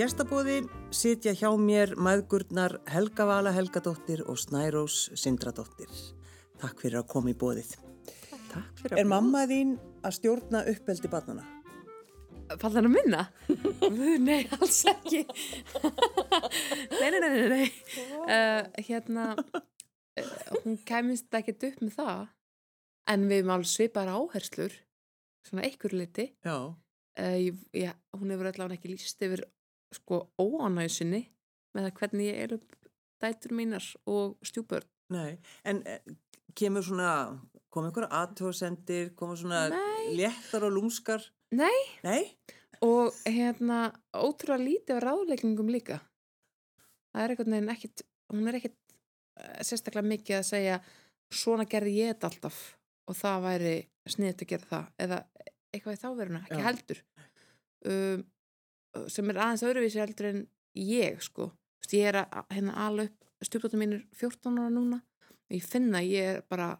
gestabóði sitja hjá mér maðgurnar Helga Vala Helgadóttir og Snærós Sindradóttir. Takk fyrir að koma í bóðið. Takk fyrir að Er mamma þín að stjórna uppeldi barnana? Fallar að minna? nei, alls ekki. nei, nei, nei, nei, nei. Uh, hérna, uh, hún kemist ekkert upp með það, en við erum alveg svipar áherslur, svona einhver liti. Já. Uh, ég, ég, hún hefur allavega ekki líst yfir sko óanæðsynni með það hvernig ég er upp dætur mínar og stjúbörn. Nei, en eh, kemur svona, kom einhverja aðtóðsendir, koma svona Nei. léttar og lúmskar? Nei. Nei? Og hérna, ótrúlega lítið af ráðleikningum líka. Það er einhvern veginn ekkit, hún er ekkit uh, sérstaklega mikið að segja svona gerði ég þetta alltaf og það væri sniðt að gera það eða eitthvað í þáveruna, ekki Já. heldur. Um, sem er aðeins öðruvísi heldur en ég, sko. Þú veist, Ég er að hérna ala upp stjúpdóttum mínir 14 ára núna og ég finna að ég er bara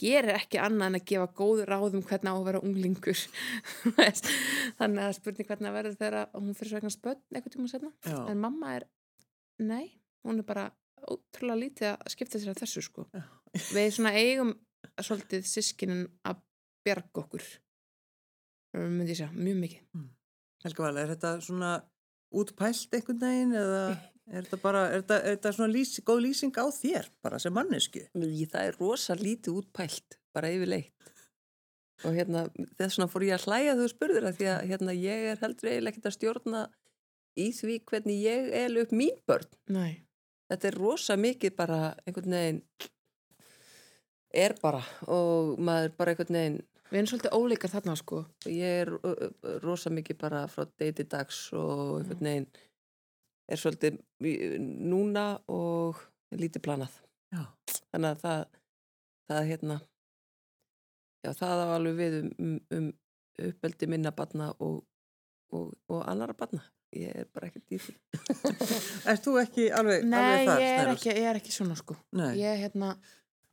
gerir ekki annað en að gefa góð ráðum hvernig á að vera unglingur þannig að spurning hvernig að verður þegar hún fyrir svo eitthvað spönn eitthvað tíma setna Já. en mamma er, nei, hún er bara ótrúlega lítið að skipta sér að þessu sko Já. við svona eigum svolítið sískinin að bjarga okkur myndi ég segja, mjög mikið Helga Vala, er þetta svona útpælt einhvern veginn eða er þetta bara, er þetta, er þetta svona lýs, góð lýsing á þér bara sem mannesku? Það er rosa lítið útpælt, bara yfirleitt. Og hérna, þess vegna fór ég að hlæja þú spurður það því að hérna, ég er heldur eiginlega ekkert að stjórna í því hvernig ég el upp mín börn. Nei. Þetta er rosa mikið bara einhvern veginn er bara og maður bara einhvern veginn Við erum svolítið ólíkar þarna sko ég er rosa mikið bara frá degi til dags og einhvern veginn er svolítið í- núna og lítið planað. Já. Þannig að það, það hérna, já það á alveg við um, um, um uppeldi minna barna og, og, og annara barna. Ég er bara ekkert í því. Ert þú ekki alveg, Nei, alveg þar? ég er, Snærós? ekki, ég er ekki svona sko Nei. Ég er hérna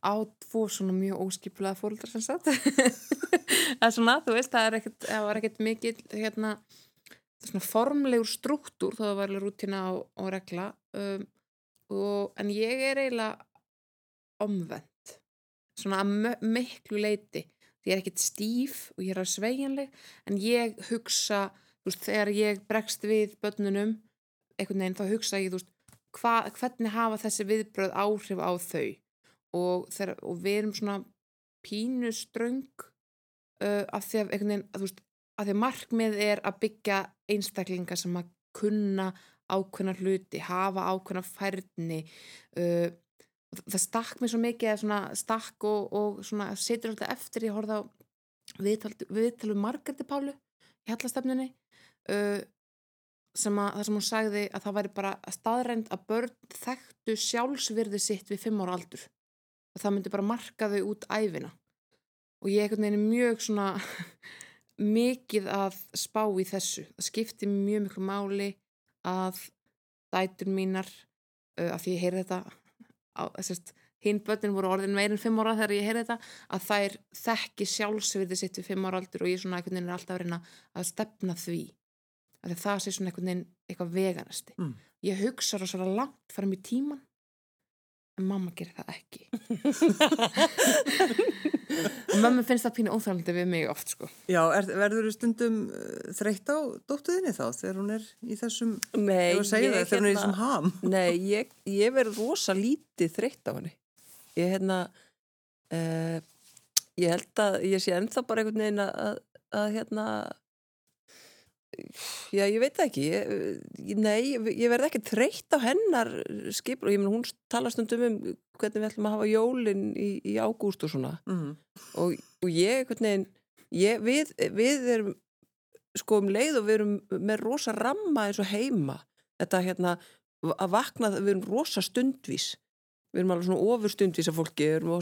á tvo svona mjög óskipulega fóruldrar sem sagt. Það er svona, þú veist, það er ekkert, það var ekkert mikið hérna, svona formlegur struktúr það var rútina og, og regla um, og, en ég er eiginlega omvend svona að miklu leiti ég er ekkert stíf og ég er að sveigjanleg en ég hugsa veist, þegar ég bregst við börnunum einhvern veginn, þá hugsa ég, veist hva, hvernig hafa þessi viðbröð áhrif á þau og, þegar, og við erum svona pínu ströng uh, af því að veginn, að, veist, að því markmið er að byggja einstaklinga sem að kunna ákveðna hluti, hafa ákveðna færni uh, það stakk mér svo mikið að svona stakk og, og svona setur alltaf eftir ég horfði á viðtalum Margreti Pálu í hallastefnunni uh, sem að, það sem hún sagði að það væri bara staðrænt að börn þekktu sjálfsvirði sitt við fimm ára aldur og það myndi bara marka þau út æfina og ég einhvern veginn er mjög svona mikið að spá í þessu. Það skipti mjög miklu máli að dætur mínar uh, að því ég heyri þetta hinn börnin voru orðin meirinn fimm ára þegar ég heyri þetta að þær þekki sjálfsvirði sitt við fimm ára aldur og ég svona einhvern veginn er alltaf að reyna að stefna því. Að það sé svona einhvern veginn eitthvað veganasti Mm. ég hugsa rosalega langt fram í tíman en mamma gerir það ekki og mamma finnst það pínu óþrælandi við mig oft sko Já, er, verður þú stundum uh, þreytt á dóttuðinni þá þegar hún er í þessum, Nei, ef að segja það, þegar hún er í þessum ham? Nei, ég, ég verð rosa lítið þreytt á henni. Ég hérna, uh, ég held að ég sé ennþá bara einhvern veginn að, að, að hérna, já, ég veit ekki, ég, nei, ég verð ekki þreytt á hennar skipur og ég menn hún tala stundum um hvernig við ætlum að hafa jólin í, í ágúst og svona. Mm. og, og ég veginn ég, við, við erum sko um leið og við erum með rosa ramma eins og heima. Þetta hérna að vakna, við erum rosa stundvís. Við erum alveg svona ofur stundvís af fólki. Við erum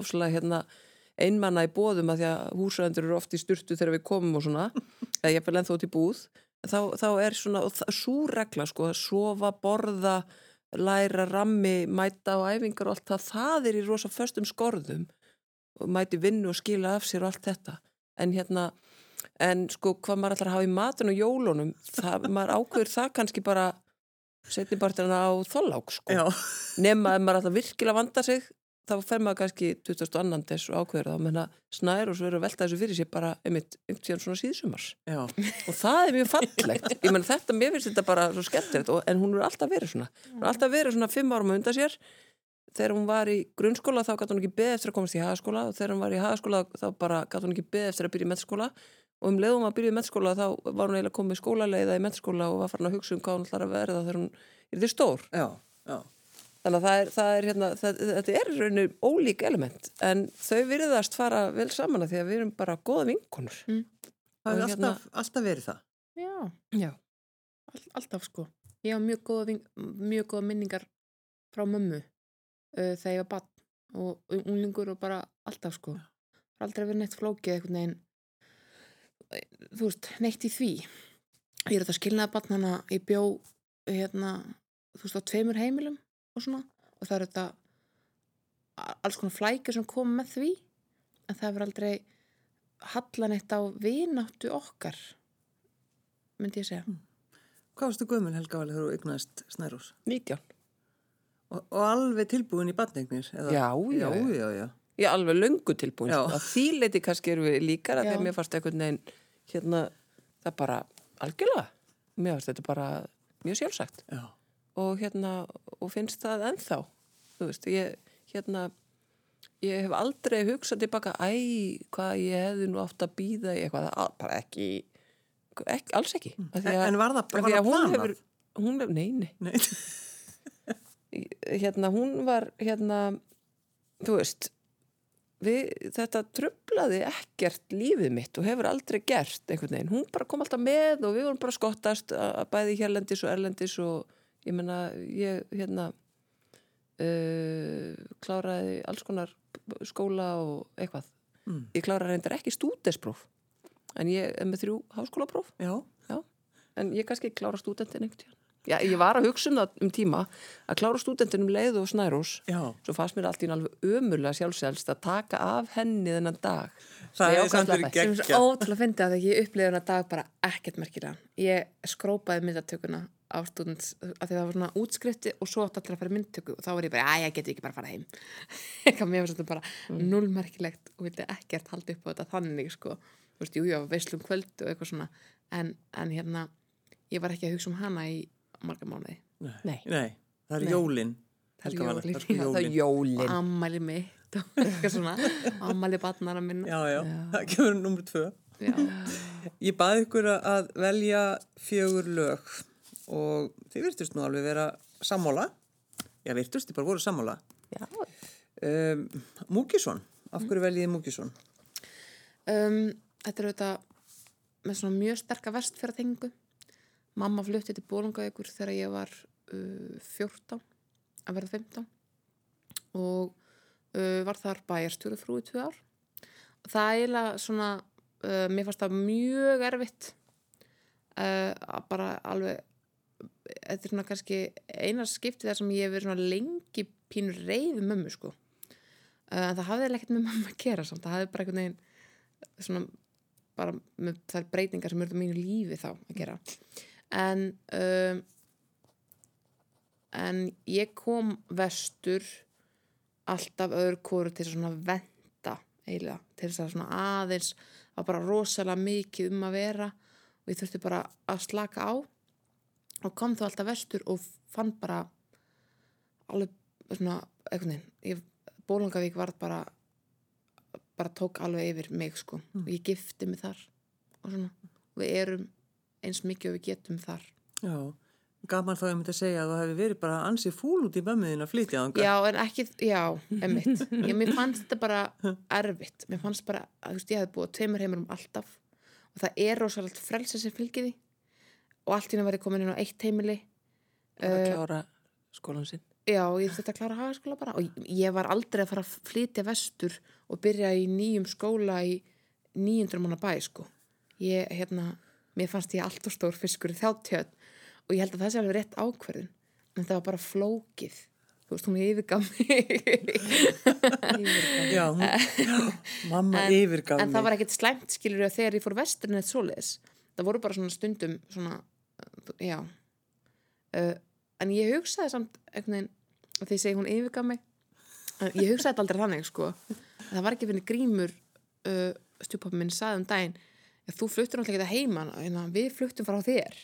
ofslega hérna einmanna í bóðum að því að húsræðendur eru oft í styrtu þegar við komum og svona eða ég vil ennþá út í búð þá, þá er svona, og það, svo regla sko að sofa, borða læra rammi, mæta á æfingar og allt það, það er í rosa föstum skorðum og mæti vinnu og skila af sér og allt þetta. En hérna en sko hvað maður ætlar að hafa í matun og jólunum, það, maður ákveður það kannski bara setni partina á þollák sko. Nema ef maður ætlar virkilega að vanda sig þá fer maður kannski 22. des og ákveður þá menna snær og svo verður að velta þessu fyrir sér bara einmitt einhvern tíðan svona síðsumars. Já, og það er mjög fallegt. Ég menn þetta, mér finnst þetta bara svo skemmtilegt og, en hún er alltaf verið svona. Hún er alltaf verið svona fimm árum undan sér. Þegar hún var í grunnskóla þá gæti hún ekki beðið eftir að komast í hagaskóla og þegar hún var í hagaskóla þá bara gæti hún ekki beðið eftir að byrja í mettskóla og um leiðum að byrja í mettskóla þá var hún eiginlega komið skólaleiða í mettskóla og var farin að hugsa um hvað hún ætlar að verða þegar hún er því stór. Já, já. Þannig að það er, það er hérna, það, þetta er í rauninu ólík element en þau virðast fara vel saman að því að við erum bara góða vinkonur Mm. Það hefur hérna- alltaf, alltaf verið það. Já, Já. all, alltaf sko. Ég hafa mjög ving- mjög góða minningar frá mömmu uh, þegar ég var bann og unglingur og bara alltaf sko. Það er aldrei verið neitt flókið einhvern veginn, þú veist, neitt í því. Ég er þetta skilnaða bann hana, ég bjó hérna, þú veist, á tveimur heimilum og svona og það er þetta alls konar flækir sem kom með því en það hefur aldrei hallan eitt á vináttu okkar myndi ég segja Hvað varstu gömul Helga Valið þegar þú eignaðist Snærós? 19 Og, og alveg tilbúin í batningnir? eða? Já, já, já. já. já. Ég er alveg löngu tilbúin því leiti kannski erum við líkara þegar mér fannst einhvern veginn hérna, það bara algjörlega mér fannst þetta bara mjög sjálfsagt já. Og hérna og finnst það ennþá þú veist, ég hérna ég hef aldrei hugsað tilbaka æ, hvað ég hefði nú átt að býða í eitthvað, það- bara ekki, ekki alls ekki. En, að- en var það, var það að hún planað? hefur, hún hefur, nei, nei. Nei. hérna, hún var hérna, þú veist við, þetta trublaði ekkert lífið mitt og hefur aldrei gert einhvern veginn, hún bara kom alltaf með og við vorum bara skottast að að bæði hérlendis og erlendis og ég menna ég hérna uh, kláraði alls konar skóla og eitthvað. Mm. ég kláraði reyndar ekki stúdespróf en ég er með þrjú háskólapróf. Já, en ég kannski klára stúdentin einhvern tíðan Já, ég var að hugsa um það um tíma að klára stúdentin um leið og snærós. Já. svo fannst mér allt í alveg ömurlega sjálfsælst að taka af henni þennan dag. Það er samt verið er svo ótrúlega að fyndi að ég upplifði hana dag bara ekkert merkilega. Ég skrópaði myndatökuna á stúdents að því það var svona útskrifti og svo átt allir að fara í myndtöku og þá var ég bara, að ég geti ekki bara að fara heim eitthvað mér var þetta bara Mm. nullmerkilegt og vildi ekkert halda upp á þetta þannig sko, þú veist, jú, ég var veislum kvöld og eitthvað svona, en, en hérna ég var ekki að hugsa um hana í marga mánuði Nei. Nei. Nei, það er Nei. jólin. Það er jólin, það er já, það er jólin. og jólin ammæli mitt og eitthvað svona ammæli barnara minna Já, já, Já. það kemur nummer tvö. já. Ég baði ykkur að velja fjögur lög og þið virtust nú alveg vera sammála. Já, virtust, þið bara voru sammála. Um, Múkisson, af hverju veljiði Múkisson? Um, þetta er auðvitað með svona mjög sterka vestfjara tengu. Mamma flutti til Bólungavíkur þegar ég var uh, 14 að verða 15 og uh, var þar bæjarstjóru frú í tvö ár. Það er eiginlega svona, uh, mér fannst það mjög erfitt að bara alveg, þetta er svona kannski eina skipti þar sem ég hef verið svona lengi pínur reyði mömmu sko. Uh, það hafði ekkert með mömmu að gera samt, það hafði bara einhvern veginn svona bara með þær breytingar sem eru á mínu lífi þá að gera. En um, en ég kom vestur alltaf öðru kóru til svona venda eiginlega, til þess að svona aðeins var bara rosalega mikið um að vera og ég þurfti bara að slaka á og kom þá alltaf vestur og fann bara alveg svona veginn, ég, Bólungavík var bara bara tók alveg yfir mig sko. Og ég gifti mig þar og svona, við erum eins mikið og við getum þar. Já, gaman þá ég myndi að segja að þú hefði verið bara ansið fúl út í mömmuðin að flytja þangað. já, en ekki, já, emmitt ég, mér fannst þetta bara erfitt. Mér fannst bara, þú veist, ég hefði búið tveimur heimurum alltaf. Og það er rosalegt frelsi sem fylgir því og allt henni var ég komin inn á eitt heimili bara Eh, að klára skólan sinn Já, ég þurfti að klára hagaskóla bara og ég- var aldrei að fara að flytja vestur og byrja í nýjum skóla í nýjundur manna bæ, sko. Ég, hérna, mér fannst ég allt og stór fiskur í þáttjöð og ég held að það sé alveg rétt ákverðin. En það var bara flókið þú veist, hún yfirgaf mig Já, hún, mamma en, yfirgaf en það mig. var ekkert slæmt skilur þegar ég fór vesturinn eitt svoleiðis það voru bara svona stundum svona, já. Uh, en ég hugsaði samt einhvern veginn, því ég segi hún yfirgaf mig en ég hugsaði þetta aldrei þannig sko. Það var ekki fyrir grímur uh, stjúpappi minn sagði um daginn að þú fluttur náttúrulega ekki heima en við fluttum frá þér.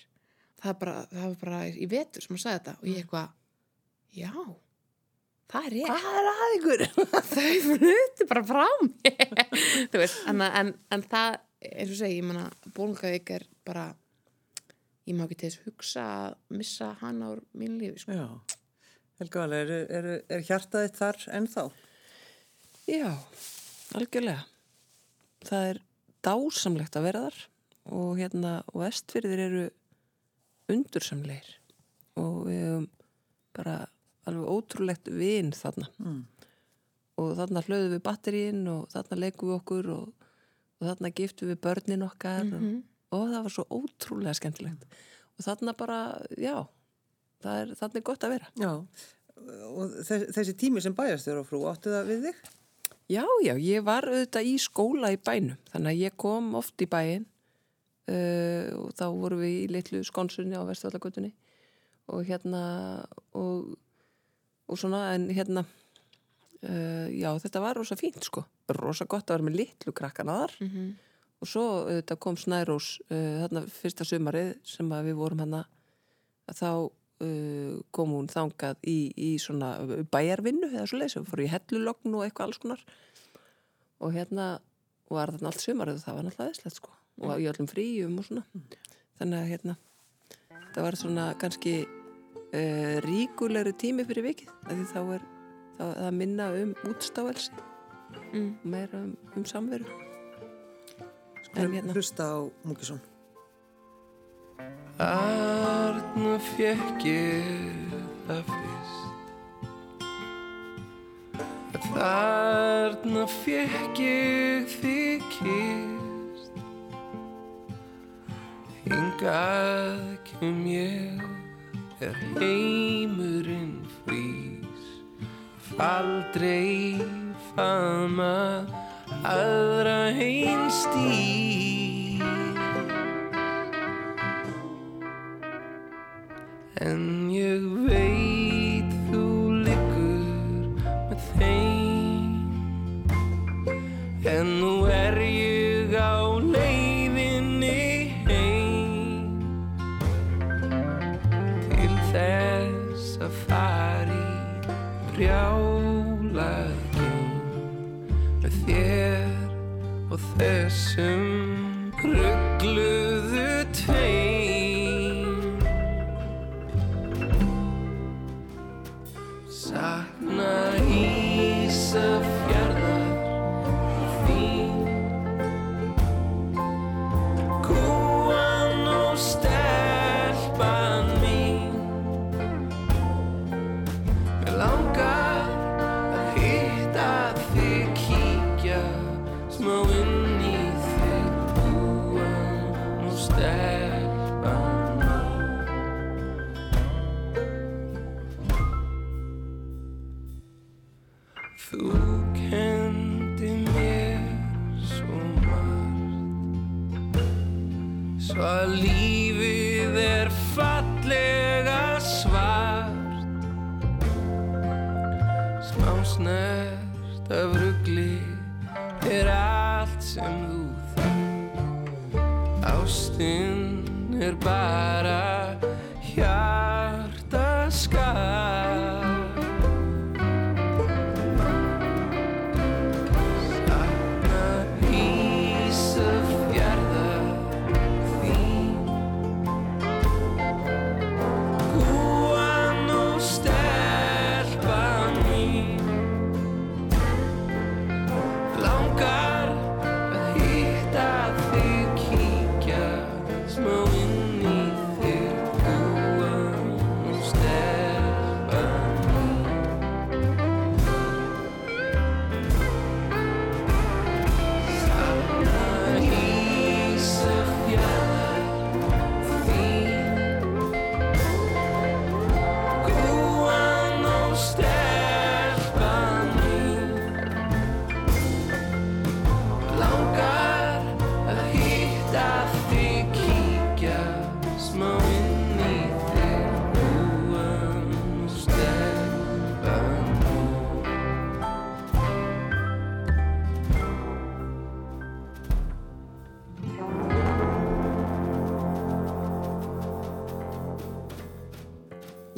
Það, er bara, það var bara í vetur sem hún sagði þetta og ég eitthvað, já það er rétt. Hvað er að ykkur? þau flutti bara frá mér. Þú veist, en, en, en það eins og segi, ég menna Bólungavík er bara ég má ekki til þess hugsa að missa hana úr mín lífi sko. Já, Helga Vala, er, er, er hjartaðið þar ennþá? Já, algjörlega. Það er dásamlegt að vera þar og hérna, og vestfyrðir eru undursamleir og við hefum bara alveg ótrúlegt vin þarna Mm. og þarna hlöðum við batterín og þarna leikum við okkur og, og þarna giftum við börnin okkar Mhm. og, og það var svo ótrúlega skemmtilegt. Og þarna bara, já það er, þarna er gott að vera. Já, og þess, þessi tími sem bæjastjóra frú, áttu það við þig? Já, já, ég var auðvitað í skóla í bænum, þannig að ég kom oft í bæin uh, og þá vorum við í litlu skonsunni á Vestvallagutunni og hérna og, og svona en hérna uh, já, þetta var rosa fínt sko, rosa gott að vera með litlu krakkana þar. Mhm. Og svo auðvitað kom Snærós uh, þarna fyrsta sumarið sem við vorum hérna að þá uh, kom hún þangað í, í svona bæjarvinnu eða svo leiðis, við fórum í hellulogn og eitthvað alls konar. Og hérna var þarna allt sumarið og það var náttúrulega veðslegt sko. Og í öllum fríum og svona. Þannig að hérna það var svona kannski uh, ríkulegri tími fyrir vikið því þá er það minna um útstáelsi Mm. meira um, um samveru hérna. hlusta á Múkisson. Arna fekk ég það fyrst Þarna fekk ég þig kyrst Hingað kem ég er heimurinn frýs Aldrei faðma aðra einstýr En ég veit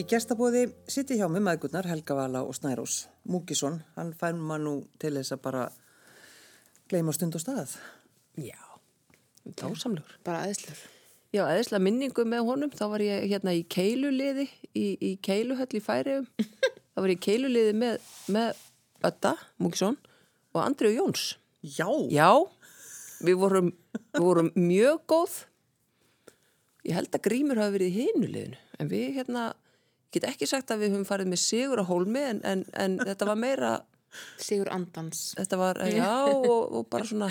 gestabóði sitti hjá með maðgurnar Helga Vala og Snærós. Múkisson, hann fær maður nú til þess að bara gleyma stund og stað. Já, dásamlegur. bara aðeinslur Já, eðislega minningu með honum, þá var ég hérna í keiluliði, í, í keiluhöll í Færiðum. þá var ég í keiluliði með, með Ötta Múkisson og Andrið Jóns. Já, Já, við vorum, við vorum mjög góð. Ég held að Grímur hafi verið í hinuliðinu, en við hérna, ég get ekki sagt að við höfum farið með sigur á hólmi, en, en, en þetta var meira, Sigur Andans þetta var, já, og, og bara svona,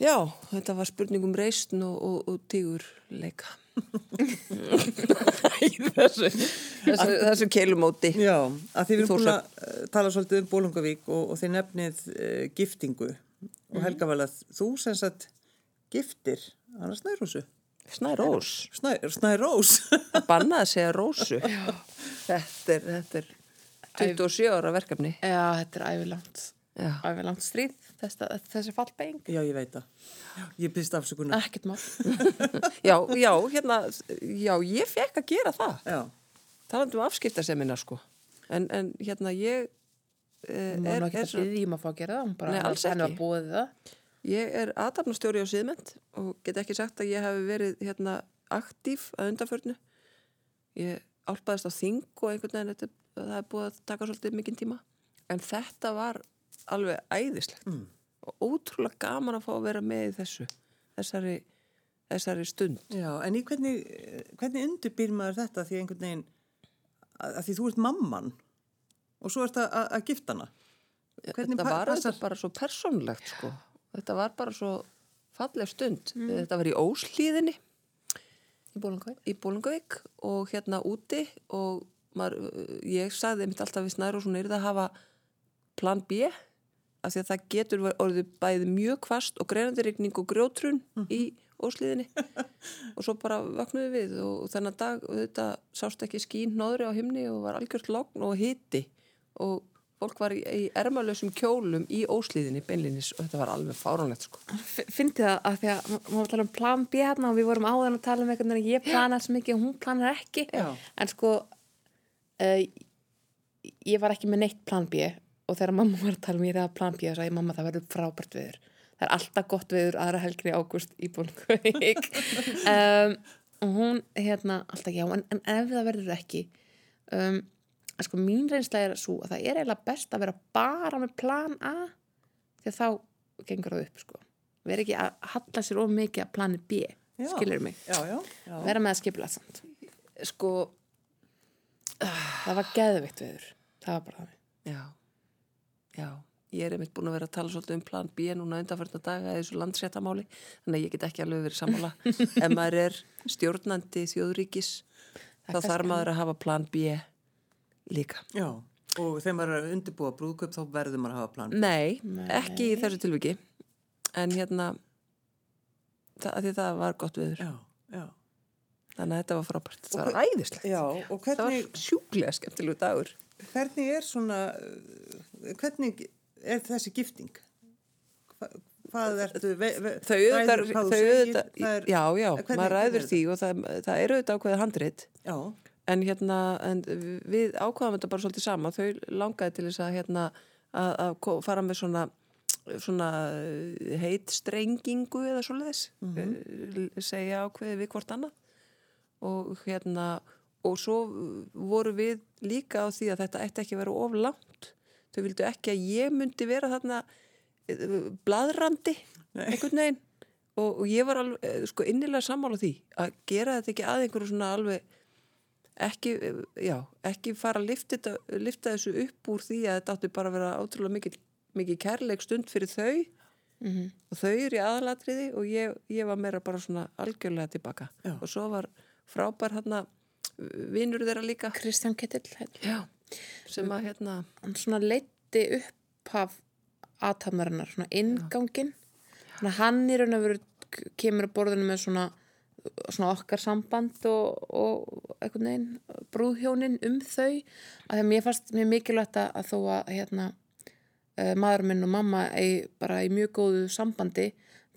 já, þetta var spurning um reisn og, og, og tígur leika. þessu, þessu, þessu keilumóti. já, að þið erum búin að eh, tala svolítið um Bólungavík og, og þið nefnið uh, giftingu. Og Helga Vala, þú sem sagt giftir, annars Snærósu. Snærós. Snæ, Snærós. Það bannaði að segja rósu. Þetta er, þetta er 27 ára verkefni. Já, þetta er ævilangt Já. ævilangt stríð þessi, þessi fallbeng já, ég veit það. Ég byrst afsökunar. ekkert mál Já, já, hérna, já, ég fekk að gera það. Já, Talandi um afskiptasemina, sko. En, en hérna, ég eh, Hún var er, nú ekki er, að byggja um að fá að gera það hún bara, Nei, alls henni var ekki. búið það ég er aðdarnastjóri á síðmynd og get ekki sagt að ég hef verið hérna aktíf að undanförnu. Ég álpaðist á þing og einhvern veginn, þetta, það er búið að taka svolítið mikinn tíma. En þetta var alveg æðislegt Mm. og ótrúlega gaman að fá að vera með í þessu, þessari, þessari stund. já, en í hvernig, hvernig undirbýr maður þetta því einhvern veginn, að, því þú ert mamman og svo ert að, að, að gifta hana. Hvernig þetta var þetta bara svo persónlegt sko. Þetta var bara svo falleg stund. Þetta var í Óslíðinni í bólungavík og hérna úti og maður, ég sagði mitt alltaf við snæru og svona er það að hafa plan B af því að það getur orðið bæði mjög kvast og greinandirikning og grjótrun í Óslíðinni og svo bara vaknuðu við og þennan dag þetta sást ekki skín nóðri á himni og var algjört logn og hiti. Og fólk var í, í ermalösum kjólum í Óslíðinni beinlinis og þetta var alveg fáránlegt sko. Fyndi það að því að maður var að tala um plan B hérna og við vorum áðan að tala um einhvern veginn að ég planar svo mikið og hún planar ekki Já. en sko uh, ég var ekki með neitt plan B og þegar mamma var að tala um ég er að plan B þá sagði mamma það verður frábært viður það er alltaf gott viður aðra helgri ágúst í Bólungavík um, og hún hérna alltaf já en, en ef það verður ekki um, en sko mín reynsla er svo að það er eiginlega best að vera bara með plan A því að þá gengur það upp sko. Vera ekki að halla sér of mikið að plani B Já. skilur mig, Já, já, já. vera með að skipla samt. Sko, það var geðvikt viður það var bara þannig. Já já, ég er einmitt búin að vera að tala svolítið um plan B núna undanförna daga í þessu landsréttamáli þannig að ég get ekki alveg verið sammála. Ef maður er stjórnandi þjóðríkis þá kannski þarf maður að hafa plan B líka. Já, og þegar maður er að undirbúa brúðköp þá verður maður að hafa plan. Nei, Nei. ekki í þessu tilviki. En hérna það, af því það var gott viður Já, já. þannig að þetta var frábært, það Og var æðislegt. Já, og það var hvernig, sjúklega skemmtilegu dagur. Hvernig er svona, uh, hvernig er þessi gifting? Hva, hvað ertu, þau auðvitað, hvað já, já, hvernig- maður hvernig ræður því og það, það er auðvitað ákveðið handrit. Já, en hérna, en við ákvaðum þetta bara svolítið sama, þau langaði til þess að hérna, að, að fara með svona svona heit strengingu eða svoleiðis mm segja ákveðið við hvort annað. Og hérna og svo voru við líka á því að þetta ætti ekki að vera of langt. Þau vildu ekki að ég myndi vera þarna eh, bladrandi einhvern veginn. Og, og ég var alveg, eh, sko innilega sammála því að gera þetta ekki að einhverju svona alveg ekki, já, ekki fara að lifta, lifta þessu upp úr því að þetta átti bara að vera ótrúlega mikið, mikið kærleik stund fyrir þau. Mm og þau eru í aðalatriði og ég, ég var meira bara svona algjörlega tilbaka. Já. og svo var frábær hérna vinnur þeirra líka. Kristján Kettill hérna, Já. sem að hérna svona leiti upphaf aðtamarinnar, svona ingangin hann í raun og veru kemur að borðinu með svona svona okkar samband og, og einhvern veginn brúðhjónin um þau. Að því að mér fannst mjög mikilvægt að, að þó að hérna uh, maður minn og mamma eigi bara í mjög góðu sambandi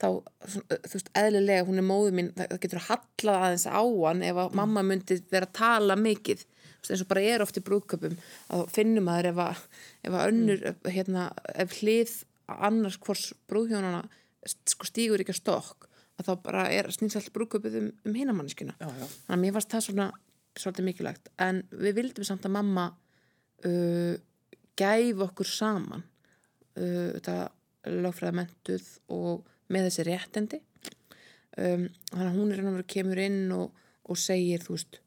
þá, þú veist, eðlilega hún er móðu mín, það það getur hallað aðeins á hann ef að mamma myndi vera að tala mikið. Eins og bara er oft í brúðköpum að finnum maður ef að, ef að önnur hérna, ef hlið annars hvors brúðhjónana sko stígur ekki að stokk að þá bara er snýst allt brúðköpið um, um hinamannskina Já, já. þannig að mér varst það svona svolítið mikilvægt. En við vildum samt að mamma uh, gæf okkur saman uh, þetta lögfræða mentuð og með þessi réttindi. Um, þannig að hún er hann að vera kemur inn og, og segir þú veist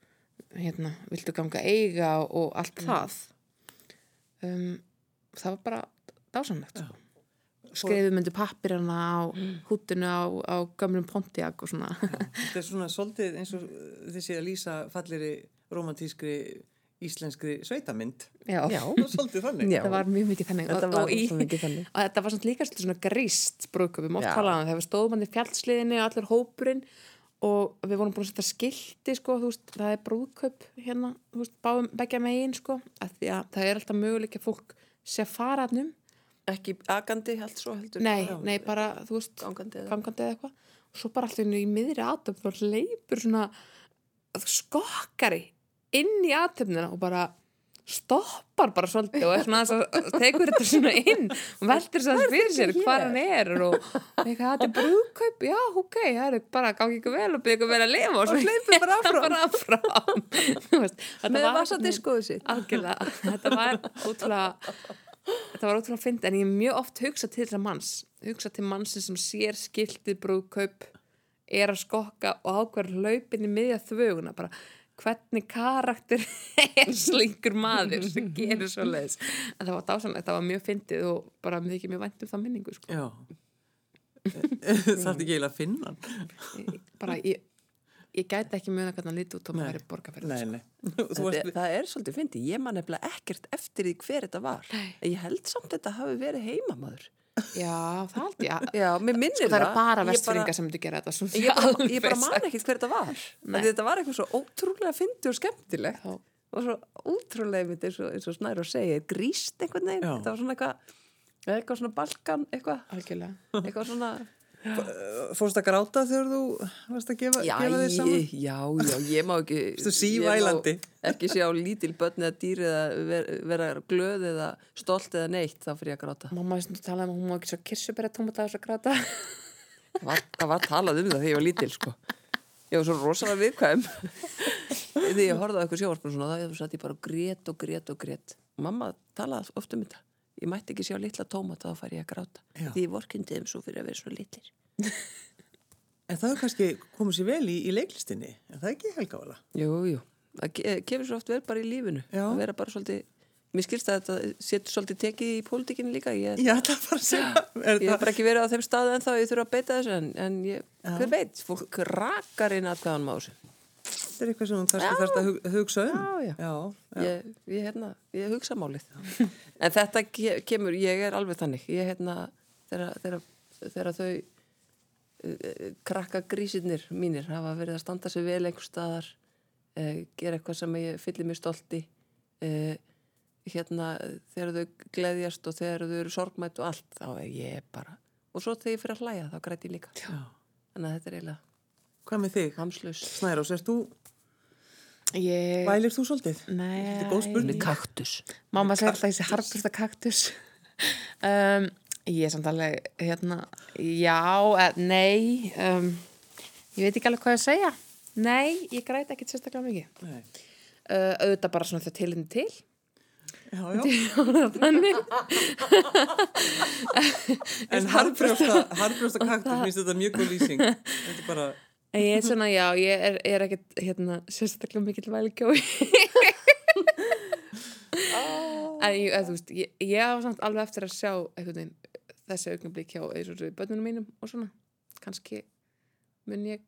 hérna, viltu ganga eiga og, allt það. Um, það var bara dásamlegt sko. Skrifum undir pappirana á hútinu á, á gömlum Pontiac og svona Þetta er svona svolítið eins og þessi að lýsa falleri romantískri íslenskri sveitamynd. já, Já. Það svolítið þannig. Já. þetta var mjög mikið þannig Þetta og, var í, mikið þannig. og þetta var líka svolítið svona gríst talaðan þegar við stóðum hann í fjallsliðinni og allir hópurinn og við vorum búin að setja skilti sko, þú veist, það er brúðköp hérna, þú veist, báðum begja megin sko, að því að það er alltaf möguleik að fólk sé faraðnum Ekki agandi allt svo heldur. nei, Já. nei, bara, þú veist Gangandi eða- gangandi eða eitthvað og svo bara allir í miðri aðtöfn þá leipur svona skokkari inn í aðtöfnina og bara stoppar bara svolítið og svona að tekur þetta svona inn og veldur þess að fyrir sér hvað hann er og eitthvað þetta er brúðkaup, já ok, það er bara gangi ykkur vel og byrja ykkur vel að lifa og svo hleypur bara áfram, Með var vasadiskoðu sitt. algjörlega, þetta var ótrúlega þetta var ótrúlega fyndi en ég mjög oft hugsa til þessar manns hugsa til mannsins sem sér skiltið brúðkaup er að skokka og ákveður hlaupin í miðja þvöguna bara hvernig karakter er slingur maður sem gerir svo leiðis en það var dásanlegt, það var mjög fyndið og bara mikið mjög vænt um það minningu sko. Já. Það er ekki eiginlega að finna bara ég, ég gæti ekki mjög hvernig hann lítið út og maður er borgarferð Nei, nei. Þú varst, það er svolítið fyndi, ég man nefnilega ekkert eftir því hver þetta var. En Ég held samt að þetta hafi verið heimamaður. já, það held ég Já, mér minnir sko, það eru bara Ég vestfyringar sem myndi gera þetta svo Ég bara, ég bara man ekkert hver þetta var. Þetta var eitthvað svo ótrúlega fyndi og skemmtilegt. Já. Og svo ótrúlega mynd eins og, eins og Snær og segir, gríst einhvern veginn. Þetta var svona eitthvað, eitthvað svona balkan, eitthvað, algjörlega eitthvað svona... fórst að gráta þegar þú varst að gefa, Já, gefa þér saman? ég, já, já, ég má ekki ég má ekki sjá lítil börn eða dýr eða ver, vera glöð eða stolt eða neitt, þá fyrir ég að gráta Mamma er svona að tala um að hún má ekki svo kirsubera tómata þess að gráta. það var, var talað um það þegar ég var lítil sko. ég var svo rosalega viðkvæm þegar ég horfði á eitthvað sjóvarpun svona, þá satt ég bara og grét og grét og grét mamma talaði oft um þetta ég mætti ekki sjá litla tómata þá fær ég að gráta Já. því ég vorkindi þeim svo fyrir að vera svo litlir En það er kannski komið sér vel í, í leiklistinni, en það er ekki helgála. Jú, jú, það ke- kemur svo oft vel bara í lífinu Já. að vera bara svolítið mér skilst að þetta setur svolítið tekið í pólitíkinu líka ég, Já, það var. Er ég hef bara ekki verið á þeim staðu en þá ég þurfa að beita þessu en, en ég, hver veit, fólk rakar inn hvaðan má þessu þetta er eitthvað sem þú kannski þarfst að hug, hugsa um. Já, já. Já, já. ég, ég, hérna, ég hugsa málið en þetta ke- kemur, ég er alveg þannig ég hérna, þegar, þau uh, krakka grísirnir mínir hafa verið að standa sig vel einhver staðar uh, gera eitthvað sem ég fyllir mér stolti uh, hérna þegar þau gleðjast og þegar þau eru sorgmætt og allt þá er ég bara og svo þegar ég fyrir að hlæja þá græti ég líka Já. þannig að þetta er eiginlega Hvað með þig? hamslaus Snærós, er þú, Ég... vælir þú svolítið? Nei. Þetta er góð spurning. kaktus Mamma segir alltaf þessi harfursta kaktus. Um, ég er samt alveg, hérna, já, eh, nei, um, ég veit ekki alveg hvað ég að segja. Nei, ég græti ekkit sérstaklega mikið. Nei. Uh, auðvitað bara svona þegar tilinn til. Já, já. Þannig. En harbrjósta, harbrjósta kaktus, minnst þetta mjög góð lýsing. Þetta er bara, ég er svona, já, ég er, er ekkit, hérna, sérstaklega mikill vælikjói. en ég, þú veist, ég, ég hafa samt alveg eftir að sjá veginn þessi augnablik hjá bönnunum mínum og svona. Kannski mun ég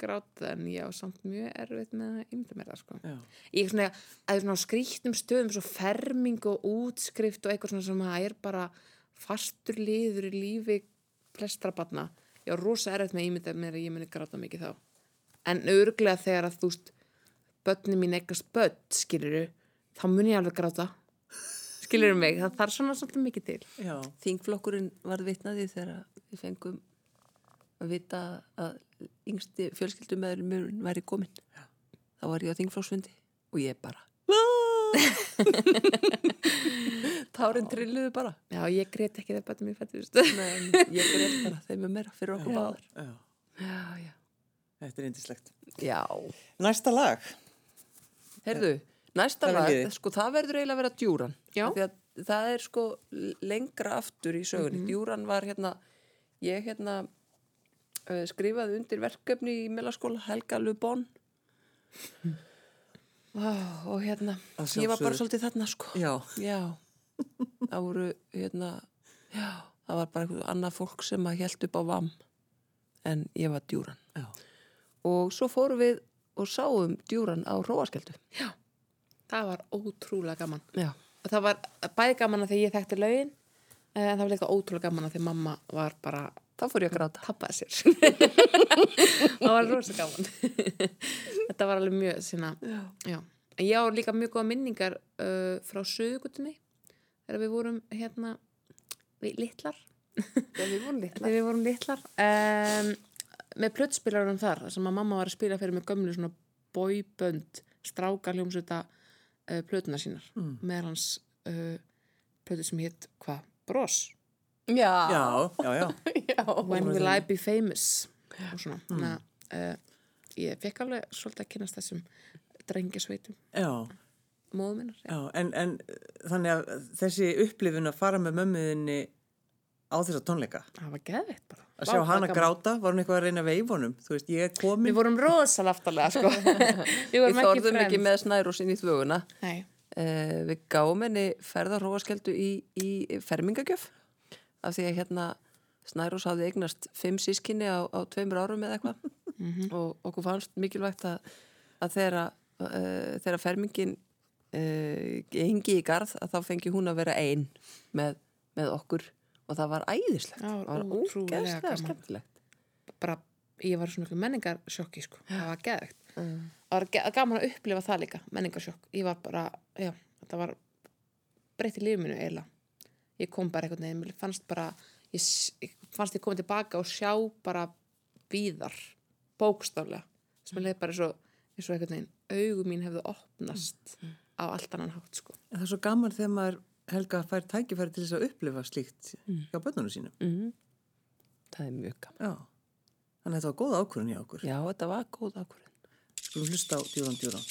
gráta en ég á samt mjög erfitt með að ymda mér það, sko. já. Ég er svona, að svona á skrýttum stöðum svo ferming og útskrift og eitthvað svona sem að er bara fastur liður í lífi flestra barna. Ég á rosa erfitt með að ímynda mér að ég muni gráta mikið þá. En örglega þegar að þú veist börni mín eitthvað börn, skiluru þá mun ég alveg gráta. Skiluru mig, það þarf svona svolítið mikið til. Já, Þingflokkurinn varð vitnaði þegar við fengum að vita að yngsti fjölskyldumæður mjög væri komin. Þá var ég á þingflokksfundi og ég bara Tárin trilluðu bara. Já, ég greit ekki þegar bættum ég fættist. Nei, ég greit bara þeim er meira fyrir okkur báðar. Já, Já, já. Þetta er indislegt. Já, Næsta lag. heyrðu, næsta Hvað lag, sko það verður eiginlega að vera djúran. Já. Af Því að það er sko lengra aftur í sögunni. Djúran var hérna, ég hérna uh, skrifaði undir verkefni í Melaskóla, Helga Lubon oh, og hérna ég var bara svolítið þarna sko Já, Já, það voru hérna, já, það var bara eitthvað annað fólk sem að held upp á vam en ég var djúran. já. Og svo fórum við og sáum djúran á róaskeldu. Það var ótrúlega gaman. Já. Og það var bæði gaman að því ég þekkti lögin, en það var líka ótrúlega gaman að því mamma var bara Þá fór ég að gráta. tappaði sér. það var rosa gaman. Þetta var alveg mjög sína, Já. já. Ég á líka mjög góða minningar uh, frá sögugutinni, þegar við vorum hérna, við litlar, Þegar við vorum litla. þegar við vorum litlar um, með plötspilarum þar sem að mamma var að spila fyrir með gömlu svona bóibönd stráka hljómsveita uh, plötuna sínar mm. með hans uh, plötu sem hétt hvað? Bros Já. Já, já, já. When Will I Be Famous og svona mm. uh, ég fekk alveg svolítið að kynast þessum drengjasveitum Já, móðu minnar já. já. En, en þannig að þessi upplifun að fara með mömmuðinni á þessa tónleika, það var geðveitt bara að sjá hana gráta, var hún eitthvað að reyna honum? Þú veist, ég er komin. við vorum rosalega aftalega sko. við vorum ekki þorðum ekki með snærúsin í þvöguna. Nei. Uh, við gáum henni ferða róaskeldu í, í fermingagjöf af því að hérna Snærós hafði eignast fimm sískinni á, á tveimur árum eða eitthvað. Og okkur fannst mikilvægt að, að þeirra, uh, þeirra fermingin uh, engi í garð að þá fengi hún að vera ein með, með okkur. Og það var æðislegt. Það var það ógeðslega skemmtilegt. Bara, ég var í svona menningarsjokki sko. það var geðvegt það var gaman að upplifa það líka, menningarsjokk. Ég var bara, já, þetta var breytti lífið mínu eiginlega ég kom bara einhvern veginn, mér fannst bara ég, ég fannst ég komið tilbaka og sjá bara víðar bókstaflega sem ég leið bara eins og, eins og einhvern veginn augum mín hefðu opnast á allt annan hátt sko En það er svo gaman þegar maður helga fær tækifæri til þess að upplifa slíkt hjá bönnunum sínum. mm. það er mjög gaman Já. Þannig að þetta var góð ákvörðun hjá okkur. já, þetta var góð ákvörðin Skulum hlusta á djúran djúran.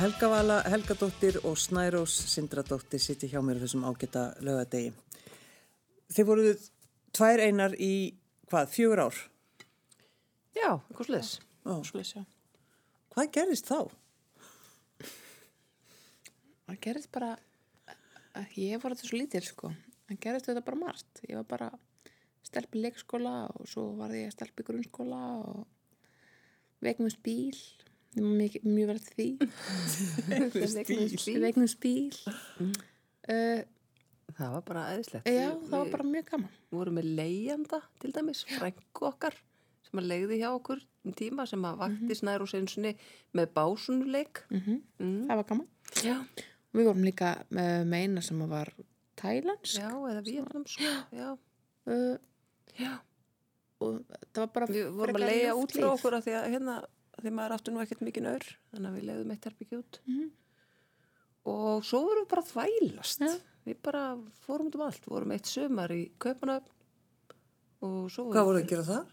Helga Vala, Helgadóttir og Snærós Sindradóttir sitti hjá mér þessum ágæta lögadegi. Þið voruð tvær einar í, hvað, fjögur ár? Já, eitthvað sliðis. Ó, Svoleiðis, já. hvað gerist þá? Það gerist bara, ég var þetta svo lítil sko, það gerist þetta bara margt. Ég var bara stelp í leikskóla og svo var ég stelp í grunnskóla og ég var mjög, mjög vel til því. Vegnumst bíl. Uh, Það var bara eðislegt. já, það var bara mjög gaman. Við vorum með leigjanda til dæmis, frængu okkar sem að leiði hjá okkur um tíma sem að vakti snær og sinnsni með básunuleik. Mm Mm. Það var gaman. Já. Við vorum líka með, með eina sem var tælansk. Já, eða Vietnamsk. Já, Uh, já. og það var bara Við vorum að ljúft út frá okkur að því að hérna, því maður áttu nú ekkert mikið nör, þannig að við leiðum eitt herbyggja út. Mhm. Og svo vorum við bara þvælast. Já. Við bara fórum út um allt. Við vorum eitt sömar í Kaupanöfn og svo Hvað voruð að gera það?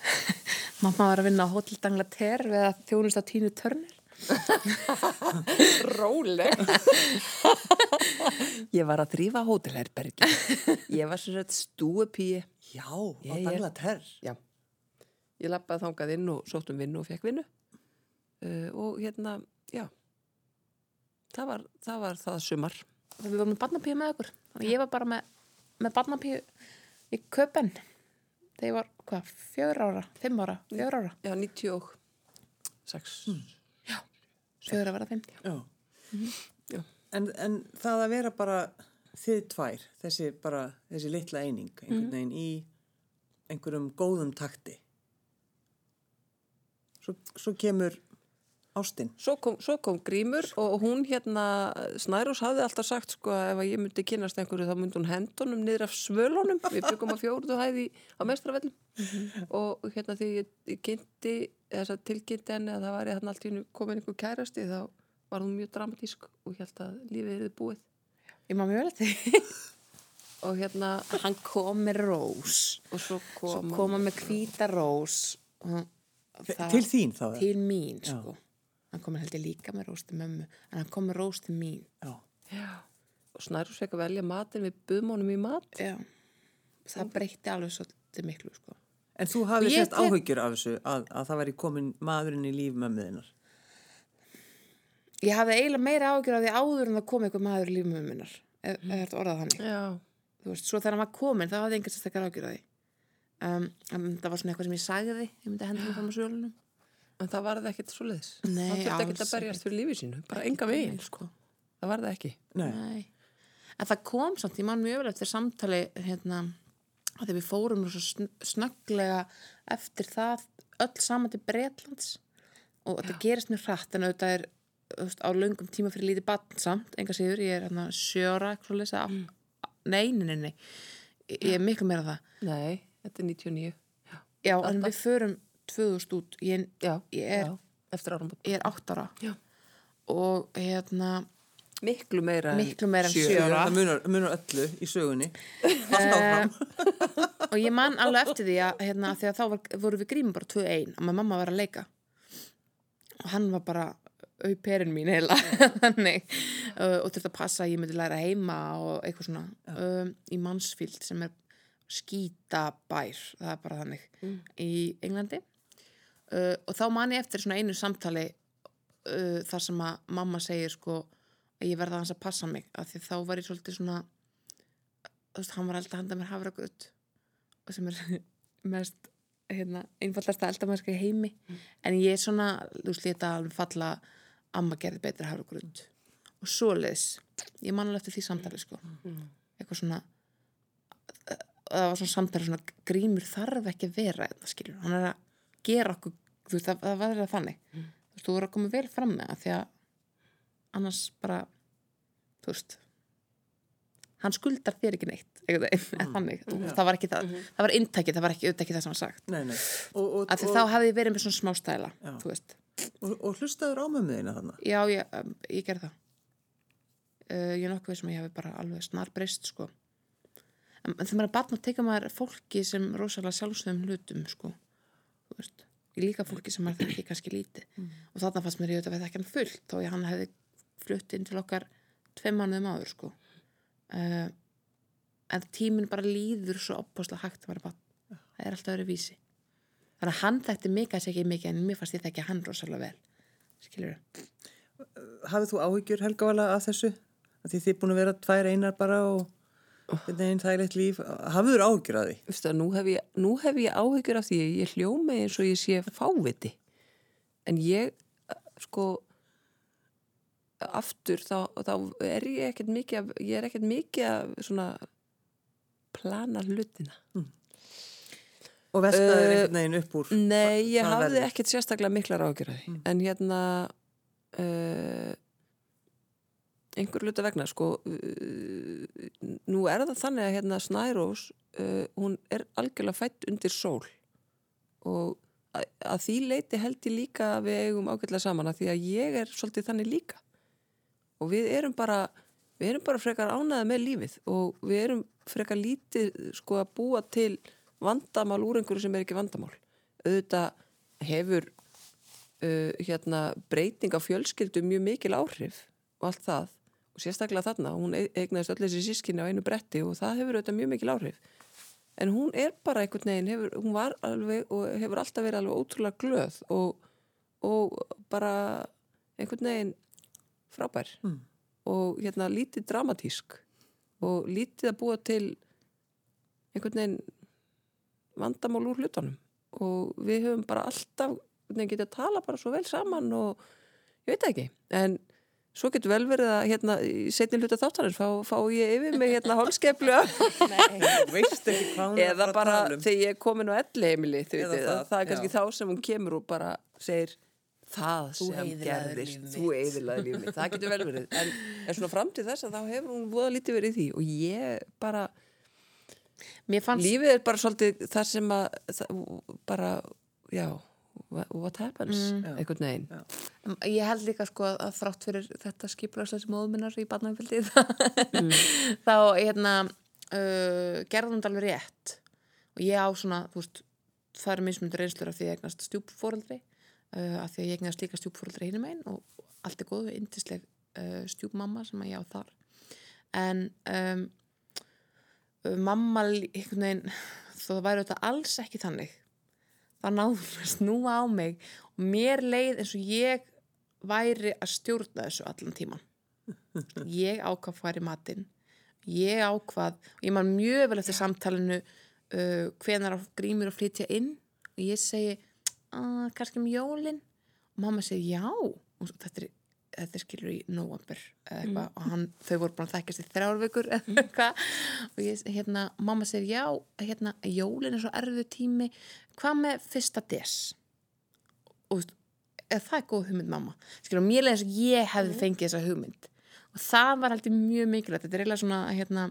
Mamma var að vinna á Hotel Danglater við að þjónust á Tínu Törnir. Róleg. ég var að þrýfa hótelherbergi. Ég var sem sagt stúepíi. Já, á er- Banglater. Já. Ég lappaði þangað inn og sótt um vinnu og fekk vinnu. Uh, og hérna, já. Það var það, var það sumar. Við vorum með barnapíu með okkur. Þannig ég var bara með, með barnapíu í köpen. Þegar ég var, hvað, fjör ára, fimm ára, fjör ára. Já, 96. Fjör ára fimm. Já. Já. En, en það að vera bara þið tvær, þessi bara, þessi litla eining, einhvern veginn í einhverjum góðum takti. Svo, svo kemur ástinn. Svo kom, svo kom Grímur og hún hérna, Snærós hafði alltaf sagt sko að ef að ég myndi kynast einhverju þá myndi hún hendunum niður af svölunum. Við byggum að fjóruðu hæði á mestravellum og hérna því ég, ég kynnti þess að tilkynnti henni að það var ég hann allt í hennu komin einhver kærasti þá var hún mjög dramatísk og held að lífið hefði búið. Ég má mjög vel því. Og hérna, Hann kom með rós. og svo Svo kom, hann- kom hann með hvíta rós. og það- Til þín þá? Til mín, sko. Hann kom með heldur líka með rós til mömmu. En hann kom með rós til mín. Já. Já. Og Snærós fekk að velja matin við buðum honum í mat. Já. Það breytti alveg svolítið miklu, sko. En þú hafði Ég sérst tek- áhyggjur af þessu að, að það væri komin maðurinn í líf mömmuðinnar. Ég hafði eiginlega meira ágjör af því áður en það kom eitthvað maður í minnar. Ef ef þetta orðað þannig. Já. Þú veist, svo þegar hann var komin, þá hafði engar sérstakar ágjör af því. Um, en það var svona eitthvað sem ég sagði, ég myndi henda hann fram á svölunum. En það varði ekkert svo leiðis. Nei, Það þurfti ekkert að berjast fyrir lífið sínu. Bara enga veginn. Nei, sko. Það varði ekki. Nei. Nei. En það kom samt, ég man mjög vel eftir samtali, hérna, að þegar við fórum snögglega eftir það öll saman til Bretlands og þetta gerist mjög hratt en auðvitað er á löngum tíma fyrir lítið batn samt, enga síður, ég er hérna sjöra, lesa, mm. nei, nei, nei, nei, ég ég er miklu meira það. Nei, þetta er 99. Já, en við förum 2000 út, ég, Já, Ég er- já, eftir árum. ég er 8 ára Já. og hérna, Miklu meira Miklu meira en sjö. sjö. ára. Það munar, munar öllu í sögunni. Allt áfram. og ég man alveg eftir því að, hérna, því að þá var, voru við grímum bara 2-1 og maður mamma var að leika og hann var bara auperinn mín heila þannig uh, og þurfti að passa að ég myndi læra heima og eitthvað svona um, í Mansfield sem er skítabær það er bara þannig í Englandi. Uh, og þá man ég eftir svona einu samtali uh, þar sem að mamma segir sko að ég verða hans að passa mig af því þá var ég svolítið svona þú veist, hann var alltaf að handa mér hafragutt og sem er mest hérna, einfallast að eldamæska í heimi. En ég er svona, þú veist, þetta alveg falla að amma gerði betur hafragutt og svoleiðis ég man alveg eftir því samtali, sko. Eitthvað svona það var svona samtali svona grímur þarf ekki að vera þetta skilur, hann er að gera okkur þú það, það var það þannig. Þú veist, þú voru að koma vel fram með það því að annars bara þú veist hann skuldar þér ekki neitt mm. þannig, það var ekki það það var inntækið, það var ekki auðvitað ekki það sem var sagt. Nei, nei. Og, og, og, þá hafði ég verið með svona smá stæla Já. þú veist, og, og hlustaður á mömmuðina þannig. já, ég, um, ég gerði það. Uh, ég er nokkuð sem ég hafi bara alveg snar breyst, sko þegar maður er batn og teka maður fólki sem rosalega sjálfsögum hlutum, sko. Þú veist, í líka fólki sem maður þekki kannski lítið. Og þarna fannst mér ég auðvitað að við þekki hann fullt þó ég hann hefði flutt inn til okkar tveim mánuðum áður sko. Uh, en tíminn bara líður svo opposlega hægt að vera bann það er alltaf öðru vísi. Þannig að hann þekkti mig kannski ekki mikið en mér fannst ég þekki hann rosalega vel. Skilur Hafið þú áhyggjur Helgavala að þessu? Að því þið búin að vera tvær einar bara og einn þægilegt líf. Hafið þú áhyggjur að því? Veistu, að nú, hef ég, nú hef ég áhyggjur af því að ég hljómi eins og ég sé fáviti en ég sko aftur þá, þá er ég ekkert mikið að, ég er ekkert mikið að svona plana hlutina Og vestaður Eh, einhvern veginn upp úr. Nei, ég hafði verður? ekkert sérstaklega miklar ágjur af því. En hérna, uh, einhver luta vegna, sko, uh, nú er það þannig að hérna Snærós, uh, hún er algjörlega fætt undir sól og að, að því leiti held ég líka að við eigum ágætlega saman að því að ég er svolítið þannig líka. Og við erum bara, við erum bara frekar ánæða með lífið og við erum frekar lítið sko að búa til vandamál úr einhverju sem er ekki vandamál. Auðvitað hefur uh, hérna breyting á fjölskyldu mjög mikil áhrif og allt það sérstaklega þarna, hún e- eignaðist öll þessi sískinni á einu bretti og það hefur auðvitað mjög mikil áhrif. En hún er bara einhvern veginn, hefur, hún var alveg og hefur alltaf verið alveg ótrúlega glöð og, og bara einhvern veginn frábær Mm. og hérna lítið dramatísk og lítið að búa til einhvern veginn vandamál úr hlutunum og við höfum bara alltaf einhvern veginn getið að tala bara svo vel saman og ég veit ekki en svo getur vel verið að hérna í setni hluta þáttanir fá, fá ég yfir mig hérna hálskeplu Þú veist ekki hvað hún er eða að bara um. þegar ég er komin á vitið, það, það, það er kannski já. þá sem hún kemur og bara segir það Þú sem gerðist þú eðilaði líf mitt, það getur vel verið en, en svona fram til þess að þá hefur hún voða lítið verið í því og ég bara mér fannst lífið er bara svolítið það sem að það, bara, já what, what happens, Já. einhvern veginn. Já. Ég held líka sko að, þrátt fyrir þetta skipulæsleis móðminnar í barnafjöldið þá hérna uh, gerði hún þetta alveg rétt. Og ég á svona, veist það eru mismundur reynslur af því að ég eignast stjúpfóreldri uh, af því að ég eignast líka stjúpfóreldri hinum einn og allt er góð við yndisleg uh, stjúpmamma sem að ég á þar. En um, mamma einhvern veginn þó það væri þetta alls ekki þannig það náður hún að snúa á mig og mér leið eins og ég væri að stjórna þessu allan tíman ég ákvað í matinn. Ég ákvað ég man mjög vel eftir samtalinu uh, hvenar á grímur að flytja inn og ég segi uh, kannski um jólin. Og mamma segi já. Og þetta er, þetta er skilur í november eitthvað og hann, þau voru búin að þekkjast í þrjár vikur eða eitthvað. Og ég, hérna, mamma segir já, hérna, jólin er svo erfið tími. Hvað með fyrsta des? Og eða það er góð hugmynd mamma? Skilur, mér leið eins og ég hefði fengið þessa hugmynd. Og það var heldur mjög mikilvægt. Þetta er eiginlega svona, hérna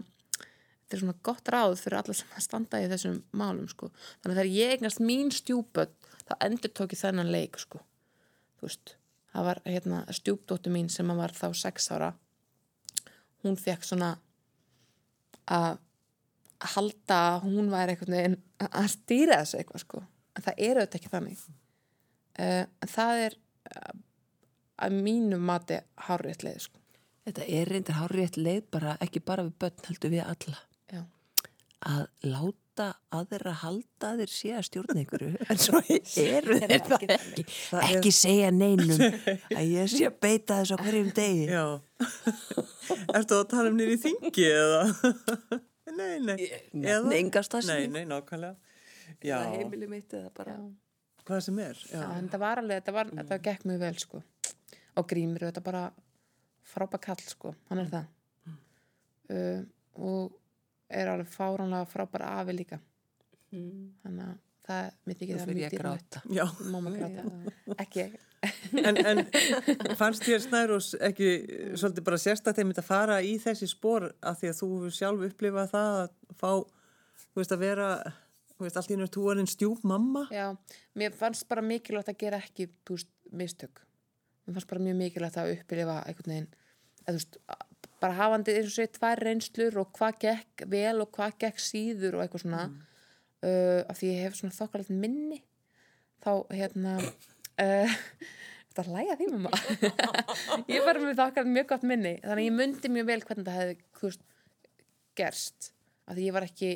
þetta er svona gott ráð fyrir alla sem að standa í þessum málum, sko. Þannig að þegar ég eignast mín stjúpöld þá endur tók ég þennan leik, sko. Þú veist, það var hérna stjúpdóttu mín sem var þá sex ára hún fekk svona að halda að hún væri einhvern veginn að stýra þessu eitthvað sko. En það er auðvitað ekki þannig. Uh, það er uh, að mínu mati hárrétt leið sko. Þetta er reyndar hárétt leið bara, ekki bara við börn heldur við alla. Já. að láta aðra halda að þeir sé að stjórna einhverju en svo eru þeir það ekki Það er- ekki segja neinum að ég sé að beita þessu á hverjum degi Já. Ertu að tala um nýri þingi eða? nei, nei. nefni enga Nei, nei, nákvæmlega. Já, eða heimili mitt eða bara hvað sem er. Já. Já, en það var alveg, þetta, var, þetta gekk mjög vel sko og Grímur þetta bara frábæk kall sko, hann er það uh, og er alveg fáránlega frábær afi líka. Þannig að það mitt ekki að Já. Mamma gráta, ekki En, en fannst þér Snærós ekki svolítið bara sérstætt einmitt að fara í þessi spór að því að þú hefur sjálf upplifað það að fá, þú veist, að vera, þú veist, allt í nörd túarinn stjúp mamma? Já, mér fannst bara mikilvægt að gera ekki, þú veist, mistök. Mér fannst bara mjög mikilvægt að upplifa einhvern veginn, eða þú veist, bara hafandi eins og sér tvær reynslur og hvað gekk vel og hvað gekk síður og eitthvað svona, uh, af því ég hef svona þokkalegt minni, þá hérna uh, þetta hlæja því mamma? Ég var með þakkar mjög gott minni þannig ég mundi mjög vel hvernig það hefði gerst af því ég var ekki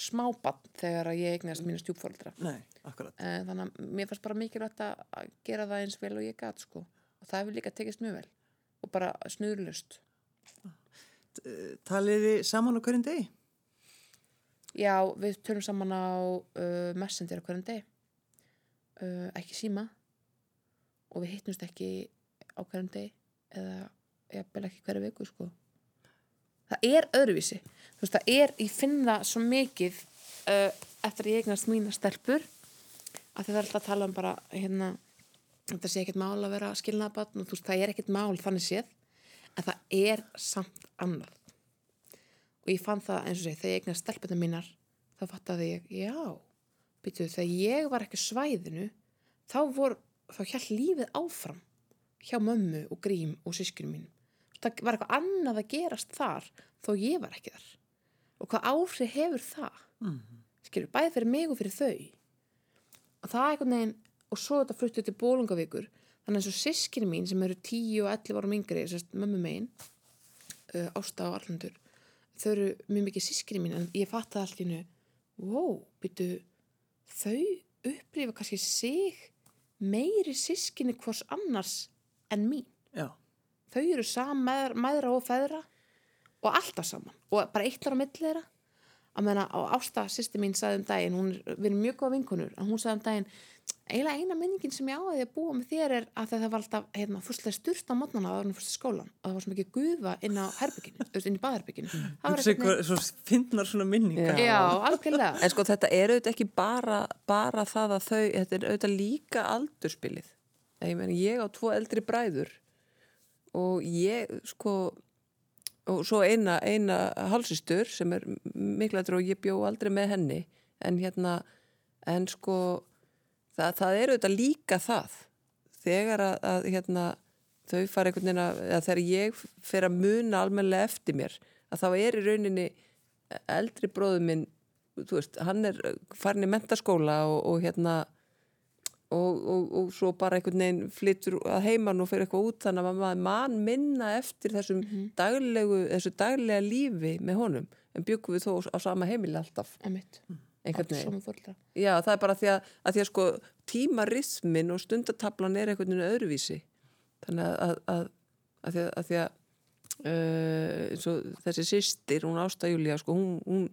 smábann þegar ég eignast mínu stjúpfóldra Nei, akkurat. uh, þannig að mér fannst bara mikilvægt að gera það eins vel og ég gat sko. Og það hefur líka tekist mjög vel og bara snuðlust Talið þið saman á hverjum degi? Já, við tölum saman á uh, Messenger á hverjum deg uh, ekki síma og við hittumst ekki á hverjum deg eða jafnvel ekki hverju viku sko. það er öðruvísi þú veist, það er, ég finn það svo mikið uh, eftir ég eignast mína stelpur að það er alltaf að tala um bara hérna, þetta sé ekkert mál að vera skilnaðabatn og þú veist, það er ekkert mál þannig séð en það er samt annað. Og ég fann það eins og segi, þegar ég eignast stelpunum mínar þá fattaði ég, já byrju, þegar ég var ekki svæðinu þá vor, þá hjælt lífið áfram hjá mömmu og grím og sískinu mínum það var eitthvað annað að gerast þar þó ég var ekki þar. Og hvað áhrif hefur það? Mm. skilur, bæði fyrir mig og fyrir þau. Og það er einhvern veginn og svo þetta fluttu til bólungavíkur þannig eins og sískinu mín sem eru 10 og 11 árum yngri, mömmu megin uh, Ásta og Arlandur þau eru mjög mikið sískini mín en ég fatt það allt í hennu wow, byrju þau upplifa kannski sig meiri sískini hvors annars en mín Já. þau eru saman mæðra og feðra og alltaf saman og bara eitt ára á milli þeirra að meina á Ásta sýsti mín sagði um daginn, hún er, við erum mjög góða vinkonur en hún sagði um daginn, eiginlega eina minningin sem ég á að búa með þér er að það var alltaf hérna, fyrstlega styrst á mótnana að það var fyrst skólan og það var svo mikið gufa inn á herbygginu, inn í baðherbygginu það var ykkur, svo finnar svona minningar. já, algjörlega. En sko þetta er auðvitað ekki bara, bara það að þau, þetta er auðvitað líka aldurspilið. Ég, meni, ég á tvo eldri bræður og ég sko, og svo eina, eina halsistur sem er mikla og ég bjó aldrei með henni. En hérna, en sko það, það er auðvitað líka það. Þegar að, að hérna, þau fara einhvern veginn að, að þegar ég fer að muna almennilega eftir mér að þá er í rauninni eldri bróður minn veist, hann er farin í mentaskóla og, og hérna og, og, og svo bara einhvern veginn flyttur að heiman og fyrir eitthvað út þannig að maður mann minna eftir þessum daglegu, þessu daglega lífi með honum, en byggum við þó á sama heimili alltaf, Einmitt. einhvern Já, það er bara því að, að því að sko tímarismin og stundatablan er einhvern veginn öðruvísi. Þannig að, að, því að, því að uh, þessi systir, hún Ásta Júlía sko, hún, hún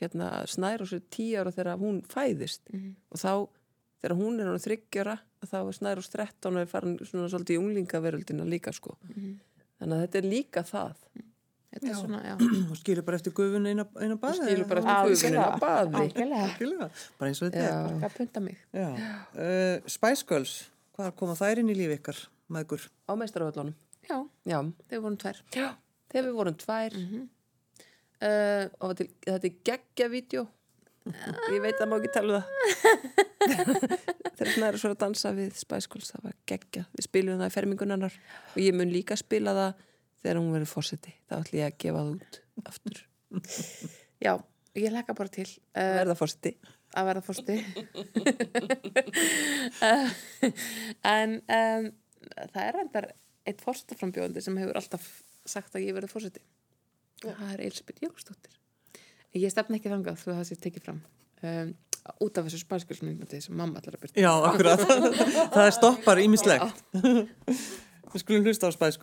hérna snær á sér tíu ára þegar hún fæðist. Og þá þegar hún er þryggjara þá er snær á 13 og er farin svona svolítið í unglingaveröldina líka sko. Þannig að þetta er líka það. Þetta er svona, já. Og skilur bara eftir gufun eina, eina og baði. skilur bara eftir gufunina á baði. Algjörlega. Bara eins og þetta Já. Hvað punta mig? Já. Uh, Spice Girls, hvað koma þær inn í lífi ykkar, maður? á meistaraföllunum Já, Já, þau vorum tvær. Já. þegar við vorum tvær Uh, og til, þetta er geggja-vídeó ég veit að má ekki tala um það þegar svona er svo að dansa við Spice Girls, það var geggja við spilum það í fermingunarnar og ég mun líka spila það þegar hún verður fórseti þá ætlum ég að gefa það út aftur já, ég hlekka bara til uh, verða fórseti að verða fórsti. uh, en um, það er reyndar eitt fórstaframbjóðandi sem hefur alltaf sagt að ég verði fórseti. Það er Elisabeth Jóksdóttir. Ég stefna ekki þangað þú það sé tekið fram. Um, út af þessu spænskjölsmyndmyndi sem mamma allar að byrja. Já, akkurat. það er stoppar ímislegt. Við skulum hlusta á Spice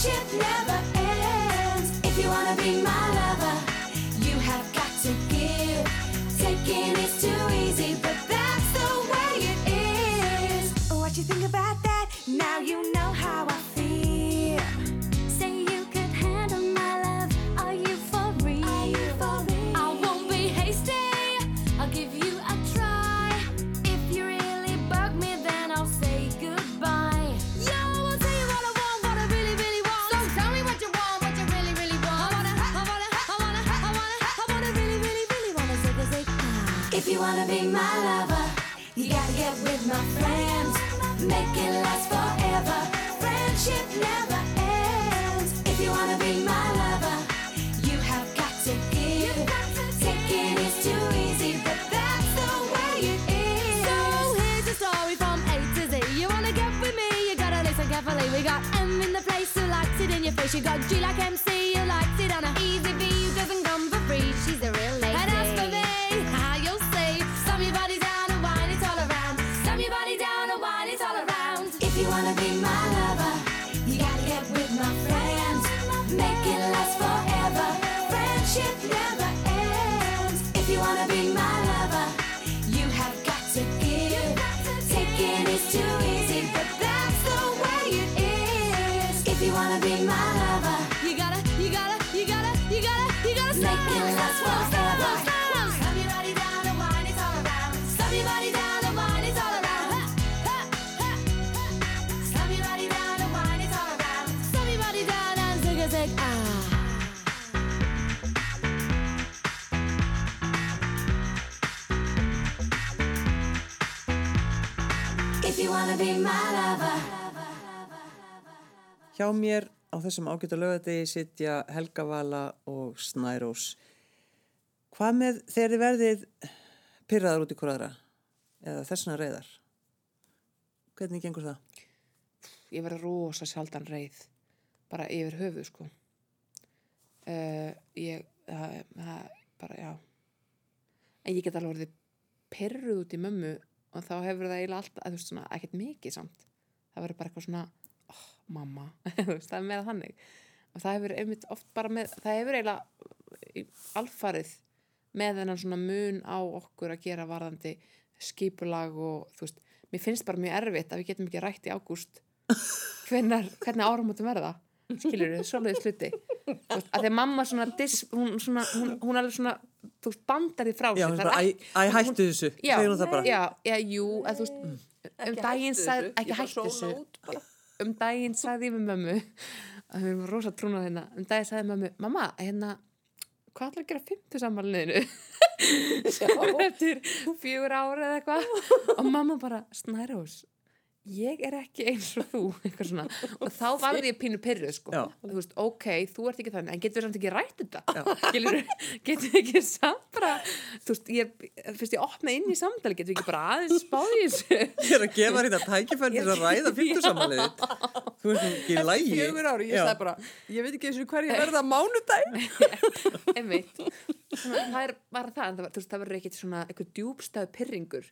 Friendship never ends. If you wanna be my lover, wanna be my lover, you gotta get with my friends. Make it last forever. Friendship never ends. If you wanna be my lover, you have got to give. Taking is too easy, but that's the way it is. So here's a story from A to Z. You wanna get with me? You gotta listen carefully. We got M in the place who likes it in your face. You got G like MC Hjá mér á þessum ágæta lögadegi sitja Helga Vala og Snærós. Hvað með þegar þið verðið pyrraðar út í hverjara? Eða þessuna reyðar? Hvernig gengur það? ég verði rosa sjaldan reið bara yfir höfuð sko uh, ég það, það, bara já en ég get alveg orðið perruð út í mömmu og þá hefur það eiginlega alltaf, eða þú veist svona, ekkert mikið samt. Það verður bara eitthvað svona oh, mamma, það er meira þannig. Og það hefur einmitt oft bara með það hefur eiginlega alfarið með þennan svona mun á okkur að gera varðandi skipulag og þú veist, mér finnst bara mjög erfitt að við getum ekki rætt í ágúst hvernig áramótum verða skilur hluti. Þú veist, að því að mamma svona, dis, hún, svona hún, hún alveg svona, þú veist, bandar því frá Já, sér. er æ, ekki- æ, hún- hættu þessu, já, segir hún það bara. já, já, jú, að þú veist um Ekki daginn sagði, ekki hættu þessu. um daginn sagði ég við mömmu að við erum rosa trúnað hérna. Um daginn sagði mömmu, mamma, hérna hvað ætlar að gera fimmtu samanliðinu eftir fjögur ára eða eitthvað. Og mamma bara, Snærós ég er ekki eins og þú og þá varði ég pínu pyrruð sko, og þú veist, ok, þú ert ekki þannig en getur við samt ekki rætt þetta? Getur við ekki samt bara þú veist, ég, fyrst ég opna inn í samtali getur við ekki bara aðeins spáði Ég er að gefa þetta tækifæri til að ræða fyrtusamalið. Þú veist ekki lægi. Fjögur ári, ég sagði bara, ég veit ekki eins og hverju verða mánudaginn. einmitt. Svona, það er bara það, en það, verður svona eitthvað djúbstæð pyrringur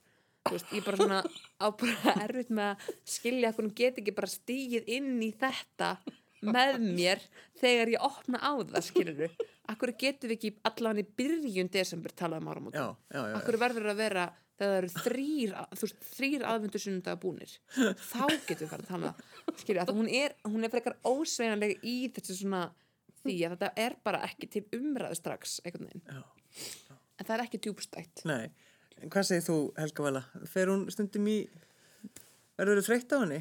veist, ég bara svona á bara erfitt með að skilja hún get ekki bara stígið inn í þetta með mér þegar ég opna á það, skilur við Akkur getum við ekki allavega í byrjun desember talað um Já, já, já. Akkur verður að vera þegar það eru þrýr, þú veist, þrýr aðvendur sunnundaga búnir? Þá getum við fara að tala skilja, að hún er, hún er frekar ósveganlega í þessu svona því að þetta er bara ekki til umræðu strax einhvern veginn. Já. en það er ekki djúbstætt Nei, en hvað segir þú Helga Vala? Fer hún stundum í, verður þú þreytt á henni?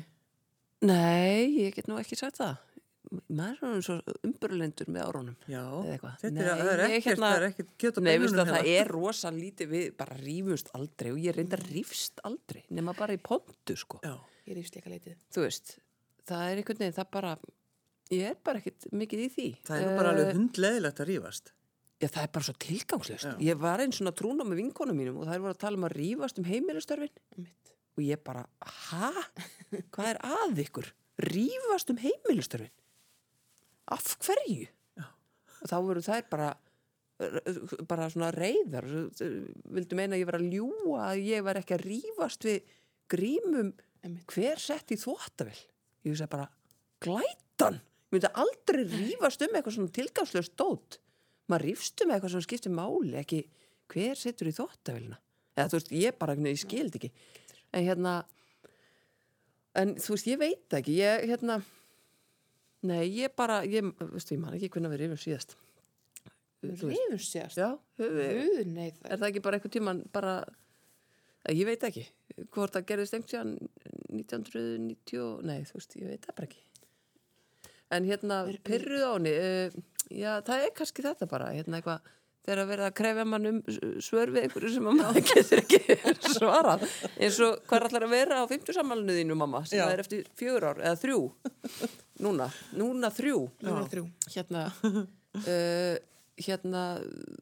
Nei, ég get nú ekki sagt það. Maður er svo umburlendur með árunum. Já, Eða eitthvað. þetta Nei, er, er ekkert, hérna- það er ekkert kjöt á Nei, veistu beinunum að það hérna. er rosa lítið, við bara rífumst aldrei og ég reynda rífst aldrei, nema bara í pontu, sko. Já, ég rífst líka leitið Þú veist, það er einhvern veginn, það bara, ég er bara ekkert mikið í því. það er nú bara Eh, alveg hundleðilegt að rífast. Já, það er bara svo tilgangslöst. Já. Ég var einn svona trúna með vinkonum mínum og þær voru að tala um að rífast um heimilistörfin Einmitt. og ég bara, ha? Hvað er að ykkur? Rífast um heimilistörfin? Af hverju? Já. Og þá voru þær bara, bara svona reyðar, vildu meina að ég var að ljúa að ég var ekki að rífast við grímum hver sett í þvóttavel. Ég veist bara, glætan! Ég myndi aldrei rífast um eitthvað svona tilgangslöst dót maður rífst um eitthvað sem skiptir máli ekki hver setur í þóttavelina eða þú veist, ég bara, ég skildi ekki. En hérna en þú veist, ég veit ekki. Ég, hérna nei, ég bara, ég, veistu, ég man ekki hvernig við rífum síðast. Veist. rífust síðast? Já, Guð, nei, það er það ekki bara eitthvað tíman bara ég veit ekki. Hvort það gerðist einhvern tíðan 1990, nei þú veist, ég veit það bara ekki. En hérna pyrruð á henni uh, já, það er kannski þetta bara hérna eitthvað, þegar að vera að krefja mann um svör við einhverju sem að maður getur ekki svarað. Eins og hvað er allar að vera á 50 sammálinu þínu mamma sem Já. það er eftir fjögur ár eða þrjú? Núna, núna þrjú. Núna þrjú. hérna. Uh, hérna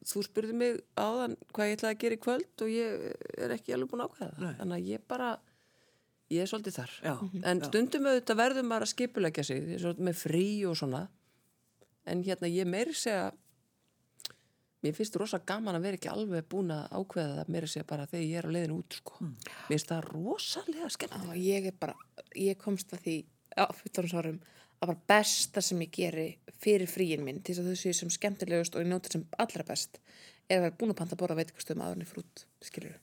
þú spurði mig áðan hvað ég ætlaði að gera í kvöld og ég er ekki alveg búin að ákveða það. Þannig að ég bara ég er svolítið þar. Já, en já. stundum auðvitað verður maður að skipulegja sig eins og með frí og svona en hérna ég meiri segja mér finnst rosa gaman að vera ekki alveg búin að ákveða það meiri segja bara þegar ég er á leiðinu út sko. mér finnst það rosalega skemmt ég ég komst að því á fullorðinsárum að bara besta sem ég geri fyrir fríin minn til þess að þau séu sem skemmtilegust og ég njóta sem allra best er að vera búin að panta borða veitikastöðum aðurinn frút, skilur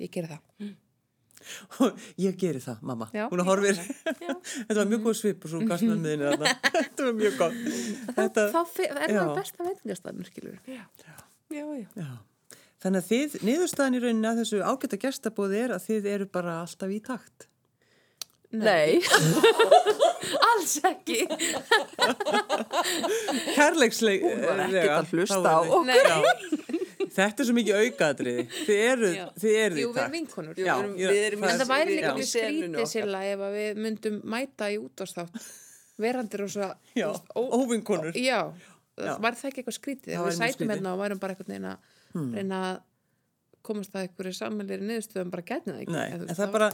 ég geri það Ég geri það, mamma. Já, Hún horfir. Þetta var mjög góð svip og svo gafst með miðinu þarna. Þetta var mjög gott. Þetta, þá fe- er það besta veitikastöðum, skilur já, já. já. Þannig að þið, niðurstaðan í rauninni að þessu ágæta gestabóði er að þið eru bara alltaf í takt. Nei, alls ekki Kærleiksleik. Hún var ekkert að hlusta þá á. Já. Þetta er svo mikið aukaðriði. Þið eru, þið eru Jú, í við takt. erum vinkonur. Já, Við erum- já, við erum en það væri líka mjög skrítið sérlega ef að við myndum mæta í útástátt verandir og svo Já, þú veist, ó- óvinkonur. já, Já. var það ekki eitthvað skrítið? Við sætum hérna og værum bara einhvern veginn að reyna að komast að einhverju sammelir niðurstöðum bara gætni það ekki. En það er bara,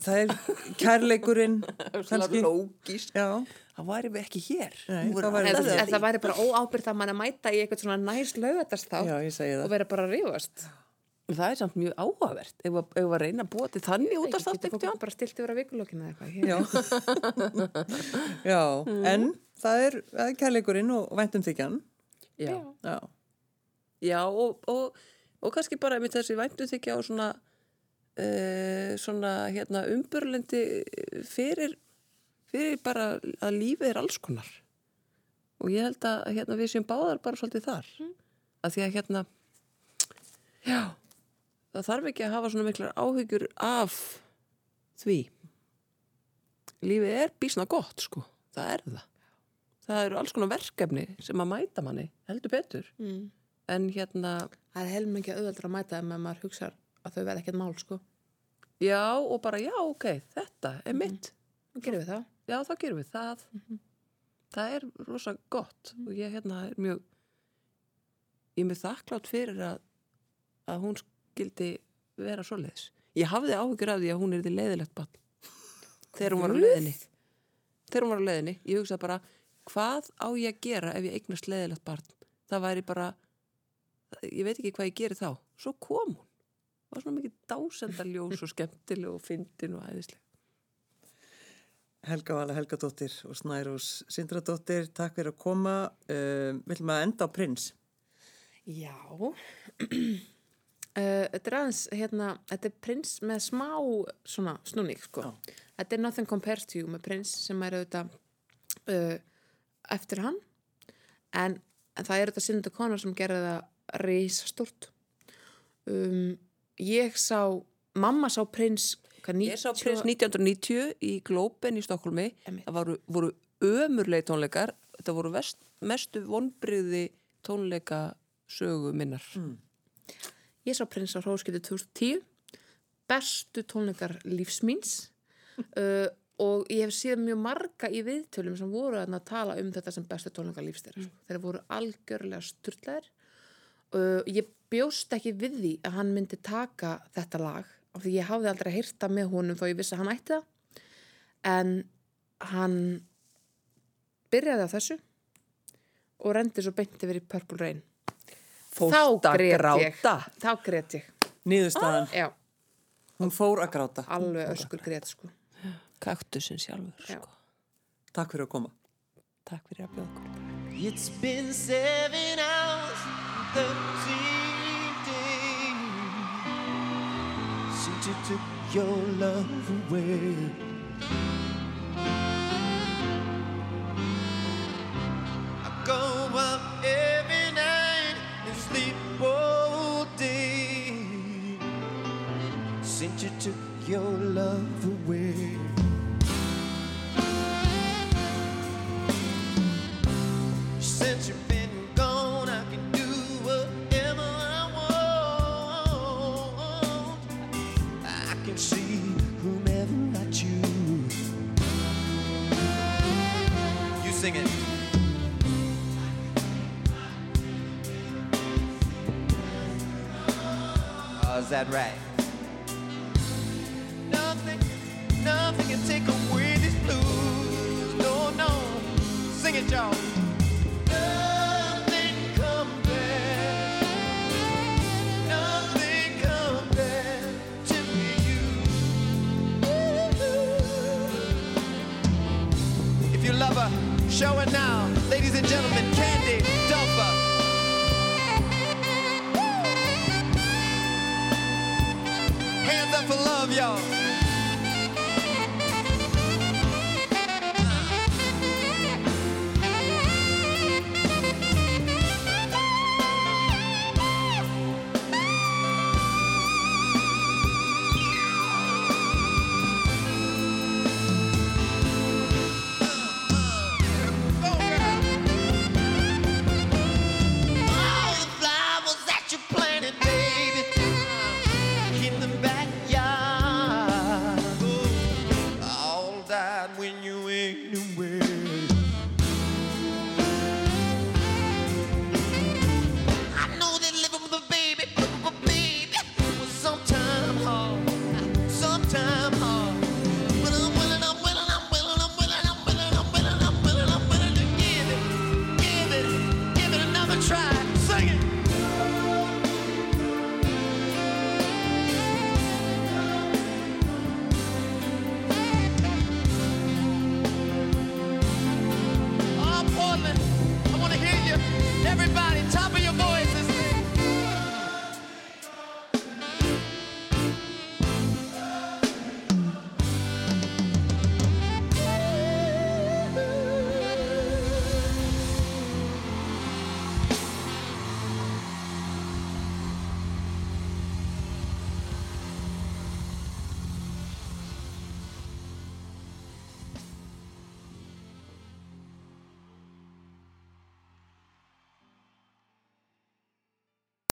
það er kærleikurinn, kannski. lógist það væri við ekki hér. Nei, það væri en, allt en að það væri bara óábyrgt að mann að mæta í eitthvað svona næst ég segi og það. vera bara að rífast. Það er samt mjög áhugavert. Ef að reyna að búa til þannig út af státt fólk bara stilt yfir að vikulokina eða eitthvað? Já, já en það er, það er kærleikurinn og væntum þykjan. Já, Já, já. Og, og, og kannski bara með þessi væntu þykja og svona uh, svona hérna umburlendi fyrir fyrir bara að lífið er alls konar. Og ég held að hérna, við séum báðar bara svolítið þar. Að því að hérna já, það þarf ekki að hafa svona miklar áhyggjur af því. Lífið er bísna gott sko, það er það. Það eru alls konar verkefni sem að mæta manni heldur betur. Mm. en hérna, það er heilum ekki auðveldur að mæta ef maður hugsa að þau verða ekkert mál sko. Já og bara já ok, þetta er mitt. Þá gerum við það. Já þá gerum við það. Það er rosa gott og ég hérna er mjög ég er mjög þakklátt fyrir að að hún skildi vera svoleiðis. Ég hafði áhyggjur af því að hún er því leiðilegt bann þegar hún var á leiðinni. Þegar hún var á leiðinni. Ég hugsaði bara hvað á ég að gera ef ég eignast leiðilegt barn? Það væri bara ég veit ekki hvað ég geri þá. Svo kom hún var svona mikið dásendaljós og skemmtileg og fyndin og æðisleg Helga Vala Helgadóttir og Snærós Sindradóttir, takk fyrir að koma. Um, Viljum að enda á prins? Já Uh, þetta er aðeins, hérna, þetta er prins með smá svona snúning, sko. Þetta er Nothing Compares to You með prins sem er auðvitað uh, eftir hann en, en það er auðvitað Sindu Conor sem gerði það risastort. Um, ég sá, mamma sá prins, Ég sá prins 1990 í Globen í Stokkólmi. Það voru, voru ömurlegi tónleikar. Þetta voru vest, mestu vonbriði tónleika sögu minnar. Ég sá prins á Hróskildu 2010 bestu tónleikar lífsmýns uh, og ég hef séð mjög marga í viðtölum sem voru að tala um þetta sem bestu tónleikar lífstir mm. þeir voru algjörlega sturlaðir uh, ég bjóst ekki við því að hann myndi taka þetta lag af því ég hafði aldrei heyrta með honum þó ég vissi að hann ætti það en hann byrjaði á þessu og rendi svo beint yfir í Purple Rain Fórst þá að grét ég gráta. þá grét ég Niðurstaðan, já, hún fór að gráta. alveg öskur grét sko Kaktusin sjálfur, Já. sko. Takk fyrir að koma. Takk fyrir að bjóða okkur. It's been seven hours and thirteen days since you took your love away. I go up every night and sleep all day since you took your love away. That right? Nothing, nothing can take away these blues. No, no. Sing it, y'all. Nothing compares. Nothing compares to you. If you love her, show her now. Ladies and gentlemen, Candy Dulfer. Up for love, y'all.